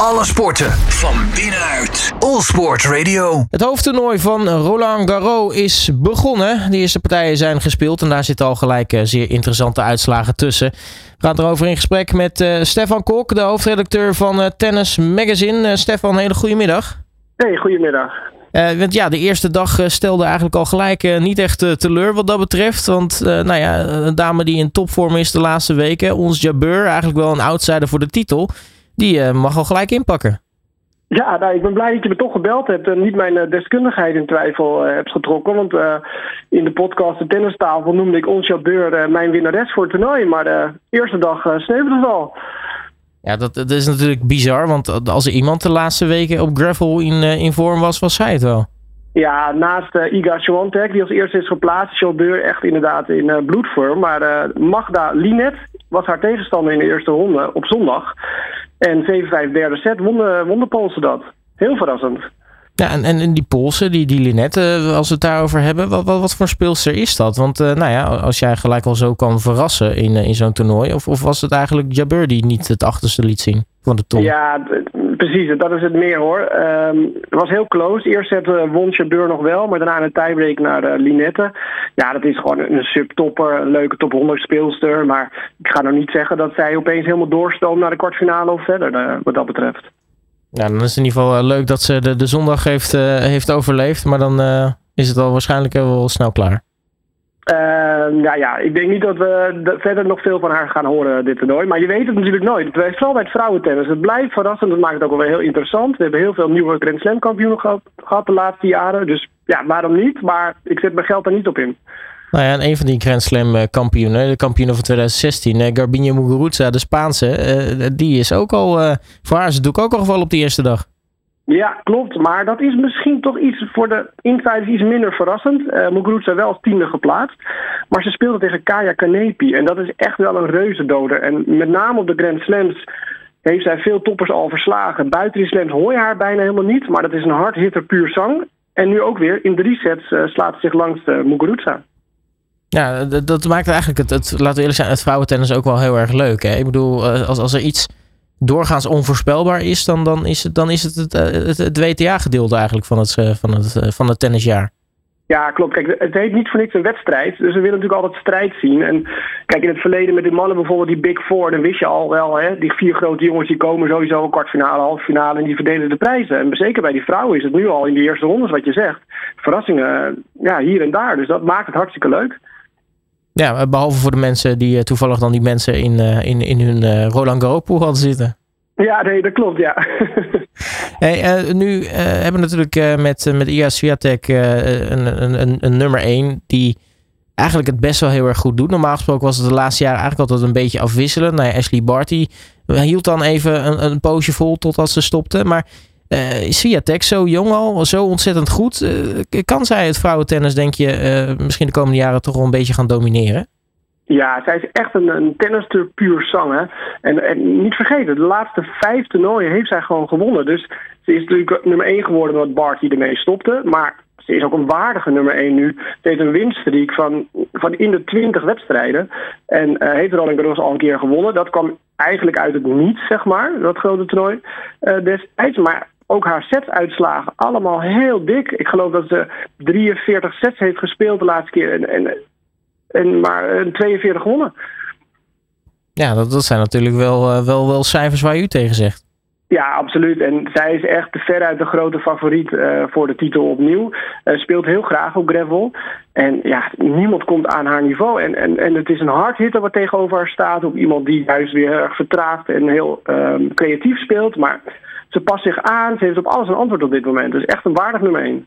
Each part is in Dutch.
Alle sporten van binnenuit. All Sport Radio. Het hoofdtoernooi van Roland Garros is begonnen. De eerste partijen zijn gespeeld en daar zitten al gelijk eh, zeer interessante uitslagen tussen. We gaan erover in gesprek met uh, Stefan Kok, de hoofdredacteur van uh, Tennis Magazine. Uh, Stefan, hele goede middag. Hey, goedemiddag. want ja, de eerste dag stelde eigenlijk al gelijk niet echt teleur wat dat betreft. Want nou ja, een dame die in topvorm is de laatste weken, ons Jabeur, eigenlijk wel een outsider voor de titel die uh, mag al gelijk inpakken. Ja, nou, ik ben blij dat je me toch gebeld hebt en niet mijn uh, deskundigheid in twijfel uh, hebt getrokken. Want in de podcast De Tennistafel noemde ik ons Beur mijn winnares voor het toernooi. Maar de eerste dag sneeuwde het al. Ja, dat, dat, is natuurlijk bizar. Want als er iemand de laatste weken op gravel in, in vorm was, was zij het wel. Ja, naast Iga Swiatek, die als eerste is geplaatst, Beur echt inderdaad in bloedvorm. Maar Magda Linet was haar tegenstander in de eerste ronde op zondag. En 7-5 derde set wonnen, won de Poolse dat. Heel verrassend. Ja, en, en die Poolse, die, die Linette, eh, als we het daarover hebben, wat, wat, wat voor speelster is dat? Want uh, nou ja, als jij gelijk al zo kan verrassen in, uh, in zo'n toernooi, of, of was het eigenlijk Jabeur die niet het achterste liet zien van de ton? Ja, precies, dat is het meer hoor. Um, het was heel close. Eerst zette uh, won Jabeur nog wel, maar daarna een tiebreak naar Linette. Ja, dat is gewoon een subtopper, een leuke top 100 speelster. Maar ik ga nou niet zeggen dat zij opeens helemaal doorstoomt naar de kwartfinale of verder, wat dat betreft. Ja, dan is het in ieder geval leuk dat ze de, de zondag heeft, uh, heeft overleefd. Maar dan uh, is het al waarschijnlijk wel snel klaar. Uh, ja, ja, ik denk niet dat we verder nog veel van haar gaan horen dit toernooi. Maar je weet het natuurlijk nooit. Het vooral bij het vrouwentennis. Het blijft verrassend. Dat maakt het ook wel heel interessant. We hebben heel veel nieuwe Grand Slam kampioenen gehad, gehad de laatste jaren. Dus ja, waarom niet? Maar ik zet mijn geld er niet op in. Nou ja, en een van die Grand Slam kampioenen, de kampioen van 2016, Garbine Muguruza, de Spaanse, uh, die is ook al, uh, voor haar is het ook al gevallen op de eerste dag. Ja, klopt. Maar dat is misschien toch iets voor de insiders iets minder verrassend. Uh, Muguruza wel als tiende geplaatst. Maar ze speelde tegen Kaya Kanepi. En dat is echt wel een reuzendoder. En met name op de Grand Slams heeft zij veel toppers al verslagen. Buiten die slams hoor je haar bijna helemaal niet. Maar dat is een hardhitter puur zang. En nu ook weer in drie sets uh, slaat ze zich langs de Muguruza. Ja, dat, dat maakt eigenlijk het, het, laten we eerlijk zijn, het vrouwentennis ook wel heel erg leuk. Hè? Ik bedoel, uh, als, als er iets doorgaans onvoorspelbaar is, dan, dan is het, dan is het het, het, het WTA-gedeelte eigenlijk van het, van, het, van het tennisjaar. Ja, klopt. Kijk, het heet niet voor niks een wedstrijd. Dus we willen natuurlijk altijd strijd zien. En kijk, in het verleden met de mannen bijvoorbeeld, die Big Four, dan wist je al wel, hè, die vier grote jongens die komen sowieso een kwartfinale, halve finale en die verdelen de prijzen. En zeker bij die vrouwen is het nu al in de eerste rondes wat je zegt. Verrassingen, ja, hier en daar. Dus dat maakt het hartstikke leuk. Ja, behalve voor de mensen die toevallig dan die mensen in, in, in hun Roland Garros pool hadden zitten. Ja, nee, dat klopt, ja. hey, uh, nu uh, hebben we natuurlijk uh, met, met Ia Swiatek een, een, een, nummer 1 die eigenlijk het best wel heel erg goed doet. Normaal gesproken was het de laatste jaren eigenlijk altijd een beetje afwisselend. Nou ja, Ashley Barty hield dan even een, een poosje vol totdat ze stopte. Maar is Swiatek zo jong al, zo ontzettend goed? kan zij het vrouwentennis, denk je, misschien de komende jaren toch wel een beetje gaan domineren? Ja, zij is echt een, een tennister puur zang. En, en niet vergeten, de laatste vijf toernooien heeft zij gewoon gewonnen. Dus ze is natuurlijk nummer één geworden omdat Barty ermee stopte. Maar ze is ook een waardige nummer één nu. Ze heeft een winststreak van, van in de twintig wedstrijden. En uh, heeft Roland Garros al een keer gewonnen. Dat kwam eigenlijk uit het niets, zeg maar, dat grote toernooi uh, destijds. Maar ook haar setsuitslagen allemaal heel dik. Ik geloof dat ze 43 sets heeft gespeeld de laatste keer. En, en en maar 42 gewonnen. Ja, dat, dat zijn natuurlijk wel, uh, wel, wel cijfers waar u tegen zegt. Ja, absoluut. En zij is echt veruit de grote favoriet uh, voor de titel opnieuw. Uh, speelt heel graag op gravel. En ja, niemand komt aan haar niveau. En, en, en het is een hardhitter wat tegenover haar staat. Op iemand die juist weer erg vertraagt en heel um, creatief speelt. Maar ze past zich aan. Ze heeft op alles een antwoord op dit moment. Dus echt een waardig nummer 1.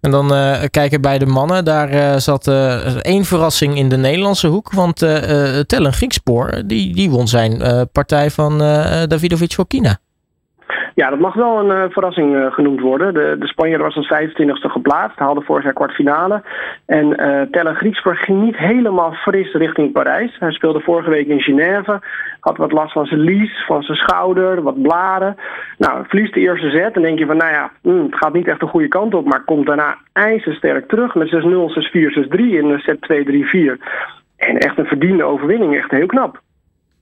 En dan uh, kijken bij de mannen. Daar uh, zat uh, één verrassing in de Nederlandse hoek. Want Tellen Griekspoor, die, die won zijn partij van Davidovic Fokina. Ja, dat mag wel een uh, verrassing uh, genoemd worden. De, de Spanjaard was als 25e geplaatst, haalde voor zijn kwartfinale. En uh, Tellen Griekspoor ging niet helemaal fris richting Parijs. Hij speelde vorige week in Genève, had wat last van zijn lies, van zijn schouder, wat blaren. Nou, verliest de eerste set en denk je van, nou ja, hm, het gaat niet echt de goede kant op. Maar komt daarna ijzersterk terug met 6-0, 6-4, 6-3 in set 2-3-4. En echt een verdiende overwinning, echt heel knap.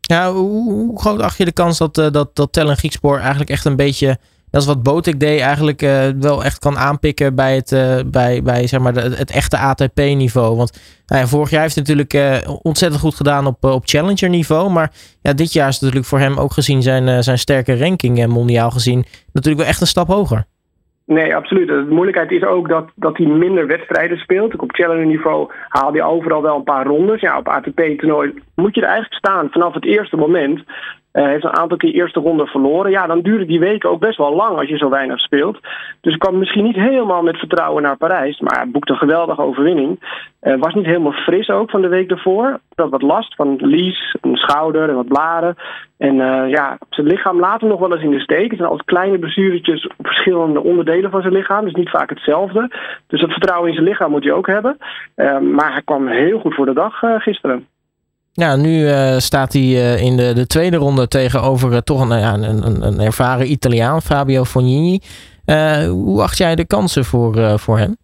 Ja, hoe, groot acht je de kans dat, uh, dat, dat Tellen Griekspoor eigenlijk echt een beetje dat is wat Botik deed, eigenlijk uh, wel echt kan aanpikken bij het, uh, bij, bij, zeg maar het echte ATP-niveau. Want nou ja, vorig jaar heeft hij natuurlijk ontzettend goed gedaan op, op Challenger-niveau. Maar ja, dit jaar is natuurlijk voor hem ook gezien zijn, zijn sterke ranking mondiaal gezien natuurlijk wel echt een stap hoger. Nee, absoluut. De moeilijkheid is ook dat, dat hij minder wedstrijden speelt. Op challenger-niveau haal hij overal wel een paar rondes. Ja, op ATP-toernooi moet je er eigenlijk staan vanaf het eerste moment. Uh, heeft een aantal keer eerste ronde verloren. Ja, dan duren die weken ook best wel lang als je zo weinig speelt. Dus ik kwam misschien niet helemaal met vertrouwen naar Parijs. Maar boekte een geweldige overwinning. Uh, was niet helemaal fris ook van de week ervoor. Dat wat last van lies, een schouder en wat blaren. En uh, ja, zijn lichaam laat hem nog wel eens in de steek. Het zijn altijd kleine blessuretjes op verschillende onderdelen van zijn lichaam. Dus niet vaak hetzelfde. Dus dat vertrouwen in zijn lichaam moet hij ook hebben. maar hij kwam heel goed voor de dag gisteren. Ja, nu uh, staat hij uh, in de, de tweede ronde tegenover uh, toch een, een, een, ervaren Italiaan, Fabio Fognini. hoe acht jij de kansen voor, voor hem?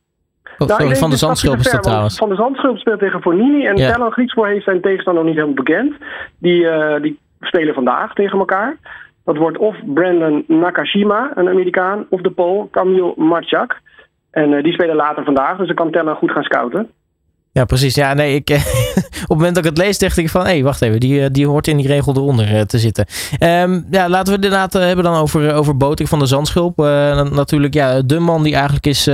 Oh, nou, sorry, van de Zandschulp is dat trouwens. Van de Zandschulp speelt tegen Fognini en ja. Tellen Griekspoor heeft zijn tegenstander nog niet helemaal bekend. Die, die spelen vandaag tegen elkaar. Dat wordt of Brandon Nakashima, een Amerikaan, of de Pool Kamil Marchak. En die spelen later vandaag, dus dan kan Tellen goed gaan scouten. Ja, precies. Ja, nee, ik, op het moment dat ik het lees, dacht ik van... hé, hey, wacht even, die, die hoort in die regel eronder uh, te zitten. Um, ja, laten we het inderdaad uh, hebben dan over, over Botik van de Zandschulp. Uh, natuurlijk, ja, de man die eigenlijk is,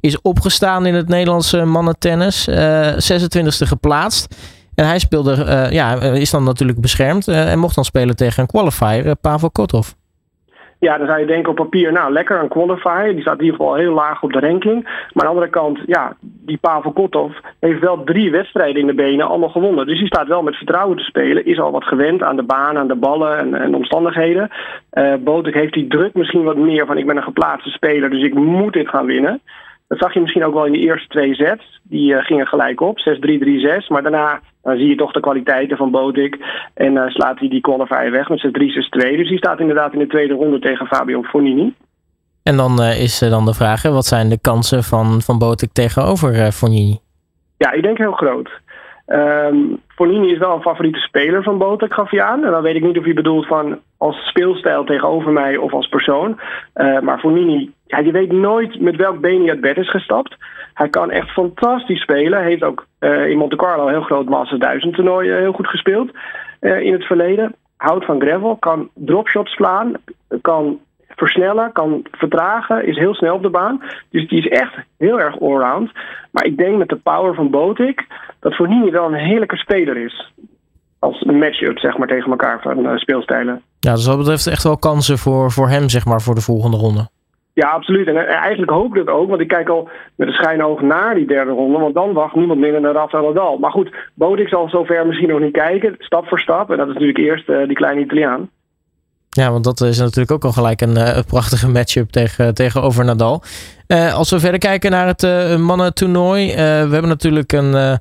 is opgestaan in het Nederlandse mannentennis. 26e geplaatst. En hij speelde, ja, is dan natuurlijk beschermd... en mocht dan spelen tegen een qualifier, Pavel Kotov. Ja, dan zou je denken op papier, nou lekker, een qualifier. Die staat in ieder geval heel laag op de ranking. Maar aan de andere kant, ja, die Pavel Kotov heeft wel drie wedstrijden in de benen allemaal gewonnen. Dus die staat wel met vertrouwen te spelen. Is al wat gewend aan de baan, aan de ballen en, en omstandigheden. Uh, heeft die druk misschien wat meer van ik ben een geplaatste speler, dus ik moet dit gaan winnen. Dat zag je misschien ook wel in de eerste twee sets. Die uh, gingen gelijk op, 6-3, 3-6. Maar daarna dan zie je toch de kwaliteiten van Botik. En uh, slaat hij die qualifier weg met zijn 3-6-2. Dus die staat inderdaad in de tweede ronde tegen Fabio Fonini. En dan uh, is uh, dan de vraag, wat zijn de kansen van, van Botik tegenover Fonini? Ja, ik denk heel groot. Um, Fonini is wel een favoriete speler van Botek, gaf hij aan. En dan weet ik niet of hij bedoelt van als speelstijl tegenover mij of als persoon. Uh, maar Fonini, ja, je weet nooit met welk been hij uit bed is gestapt. Hij kan echt fantastisch spelen. Heeft ook uh, in Monte Carlo heel groot Masters 1000 toernooi uh, heel goed gespeeld in het verleden. Houdt van gravel, kan dropshots slaan, kan versnellen, kan vertragen, is heel snel op de baan. Dus die is echt heel erg allround. Maar ik denk met de power van Botik dat Fonini wel een heerlijke speler is. Als een match-up, zeg maar, tegen elkaar van uh, speelstijlen. Ja, dus wat betreft echt wel kansen voor, voor hem, zeg maar, voor de volgende ronde. Ja, absoluut. En eigenlijk hoop ik het ook, want ik kijk al met een schijnoog naar die derde ronde, want dan wacht niemand minder dan Rafael Nadal. Maar goed, Bodik zal zover misschien nog niet kijken, stap voor stap. En dat is natuurlijk eerst uh, die kleine Italiaan. Ja, want dat is natuurlijk ook al gelijk een, uh, prachtige matchup tegen, tegenover Nadal. Als we verder kijken naar het uh, mannentoernooi. we hebben natuurlijk een,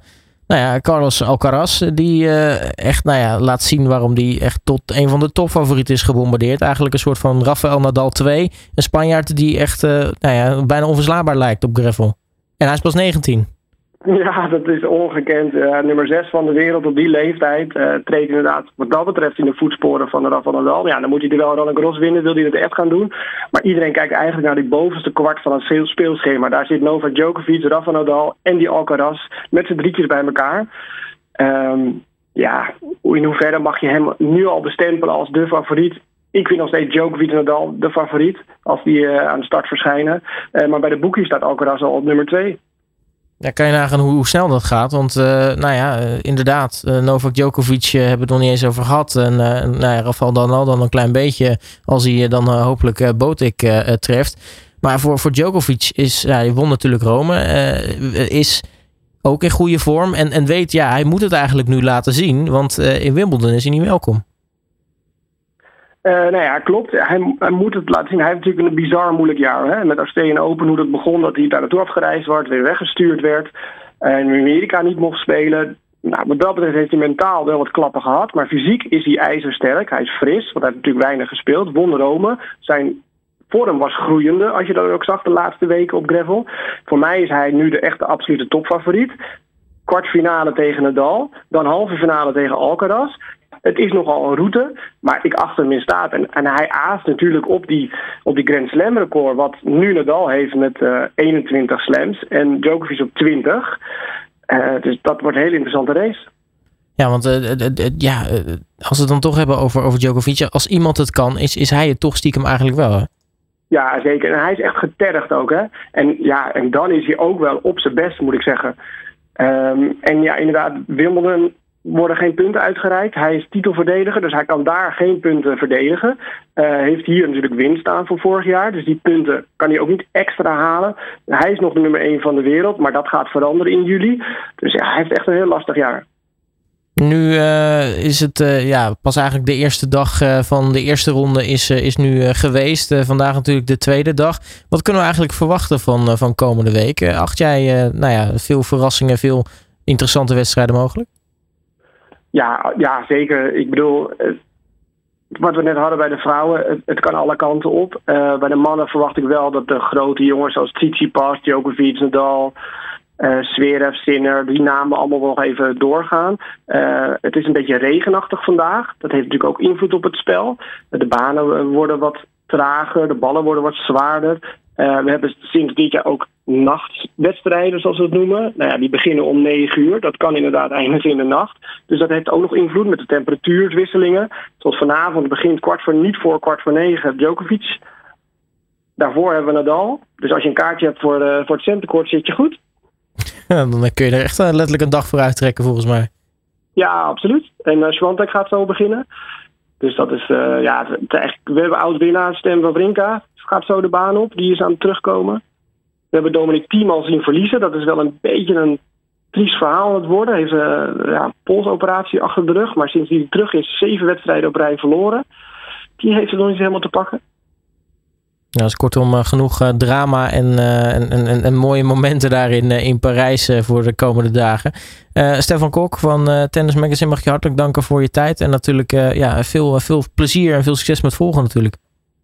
nou ja, Carlos Alcaraz. Die echt nou ja, laat zien waarom die echt tot een van de topfavorieten is gebombardeerd. Eigenlijk een soort van Rafael Nadal 2. Een Spanjaard die echt nou ja, bijna onverslaanbaar lijkt op gravel. En hij is pas 19. Ja, dat is ongekend. Uh, nummer 6 van de wereld op die leeftijd uh, treedt inderdaad wat dat betreft in de voetsporen van Rafa Nadal. Ja, dan moet hij er wel Roland Garros winnen, wil hij dat echt gaan doen. Maar iedereen kijkt eigenlijk naar die bovenste kwart van het speelschema. Daar zit Novak Djokovic, Rafa Nadal en die Alcaraz met z'n drietjes bij elkaar. Um, ja, in hoeverre mag je hem nu al bestempelen als de favoriet? Ik vind nog steeds Djokovic en Nadal de favoriet als die uh, aan de start verschijnen. maar bij de boekjes staat Alcaraz al op nummer 2. Ja, kan je nagaan hoe, hoe snel dat gaat. Want uh, nou ja, uh, inderdaad, uh, Novak Djokovic hebben we het nog niet eens over gehad. En nou ja, Rafael dan dan een klein beetje als hij dan hopelijk Botik treft. Maar voor, voor Djokovic is, hij won natuurlijk Rome, is ook in goede vorm. En, en weet, ja, hij moet het eigenlijk nu laten zien. Want in Wimbledon is hij niet welkom. Uh, nou ja, klopt. Hij, hij, moet het laten zien. Hij heeft natuurlijk een bizar moeilijk jaar. Hè? Met Australië Open, hoe dat begon, dat hij daar naartoe afgereisd wordt, weer weggestuurd werd. En in Amerika niet mocht spelen. Nou, wat dat betreft heeft hij mentaal wel wat klappen gehad. Maar fysiek is hij ijzersterk. Hij is fris, want hij heeft natuurlijk weinig gespeeld. Won Rome. Zijn vorm was groeiende, als je dat ook zag de laatste weken op gravel. Voor mij is hij nu de echte absolute topfavoriet. Kwartfinale tegen Nadal. Dan halve finale tegen Alcaraz. Het is nogal een route, maar ik achter hem in staat. En, en hij aast natuurlijk op die, op die Grand Slam record, wat nu Nadal heeft met uh, 21 slams en Djokovic op 20. Uh, dus dat wordt een hele interessante race. Ja, want uh, ja, als we het dan toch hebben over, over Djokovic, als iemand het kan, is, is hij het toch stiekem eigenlijk wel. Hè? Ja, zeker. En hij is echt getergd ook. Hè? En ja, en dan is hij ook wel op zijn best, moet ik zeggen. Um, en ja, inderdaad, Wimbledon worden geen punten uitgereikt. Hij is titelverdediger, dus hij kan daar geen punten verdedigen. Uh, heeft hier natuurlijk winst staan van vorig jaar. Dus die punten kan hij ook niet extra halen. Hij is nog de nummer 1 van de wereld, maar dat gaat veranderen in juli. Dus ja, hij heeft echt een heel lastig jaar. Nu uh, is het uh, ja, pas eigenlijk de eerste dag van de eerste ronde is, is nu geweest. vandaag natuurlijk de tweede dag. Wat kunnen we eigenlijk verwachten van, van komende week? acht jij nou ja, veel verrassingen, veel interessante wedstrijden mogelijk? Ja, ja zeker. Ik bedoel, wat we net hadden bij de vrouwen, het, kan alle kanten op. bij de mannen verwacht ik wel dat de grote jongens zoals Tsitsipas, Djokovic, Nadal... Uh, Zverev, Sinner, die namen allemaal nog even doorgaan. Uh, het is een beetje regenachtig vandaag. Dat heeft natuurlijk ook invloed op het spel. De banen worden wat trager, de ballen worden wat zwaarder. We hebben sinds dit jaar ook nachtwedstrijden, zoals we het noemen. Nou ja, die beginnen om 9 uur. Dat kan inderdaad eindigen in de nacht. Dus dat heeft ook nog invloed met de temperatuurwisselingen. Zoals vanavond begint kwart voor, niet voor kwart voor negen Djokovic. Daarvoor hebben we Nadal. Dus als je een kaartje hebt voor, uh, voor het centenkort, zit je goed. dan kun je er echt letterlijk een dag voor uittrekken, volgens mij. Ja, absoluut. En uh, gaat zo beginnen. Dus dat is, uh, ja, echt, we hebben oud-winnaar Stem Wawrinka. Gaat zo de baan op, die is aan het terugkomen. We hebben Dominic Thiem al zien verliezen. Dat is wel een beetje een triest verhaal aan het worden. Hij heeft ja, een polsoperatie achter de rug. Maar sinds hij terug is, zeven wedstrijden op rij verloren. Die heeft het nog niet helemaal te pakken. Nou, is kortom uh, genoeg uh, drama en, en, en, en, mooie momenten daarin in Parijs voor de komende dagen. Stefan Kok van Tennis Magazine mag je hartelijk danken voor je tijd. En natuurlijk ja, veel, veel plezier en veel succes met volgen natuurlijk.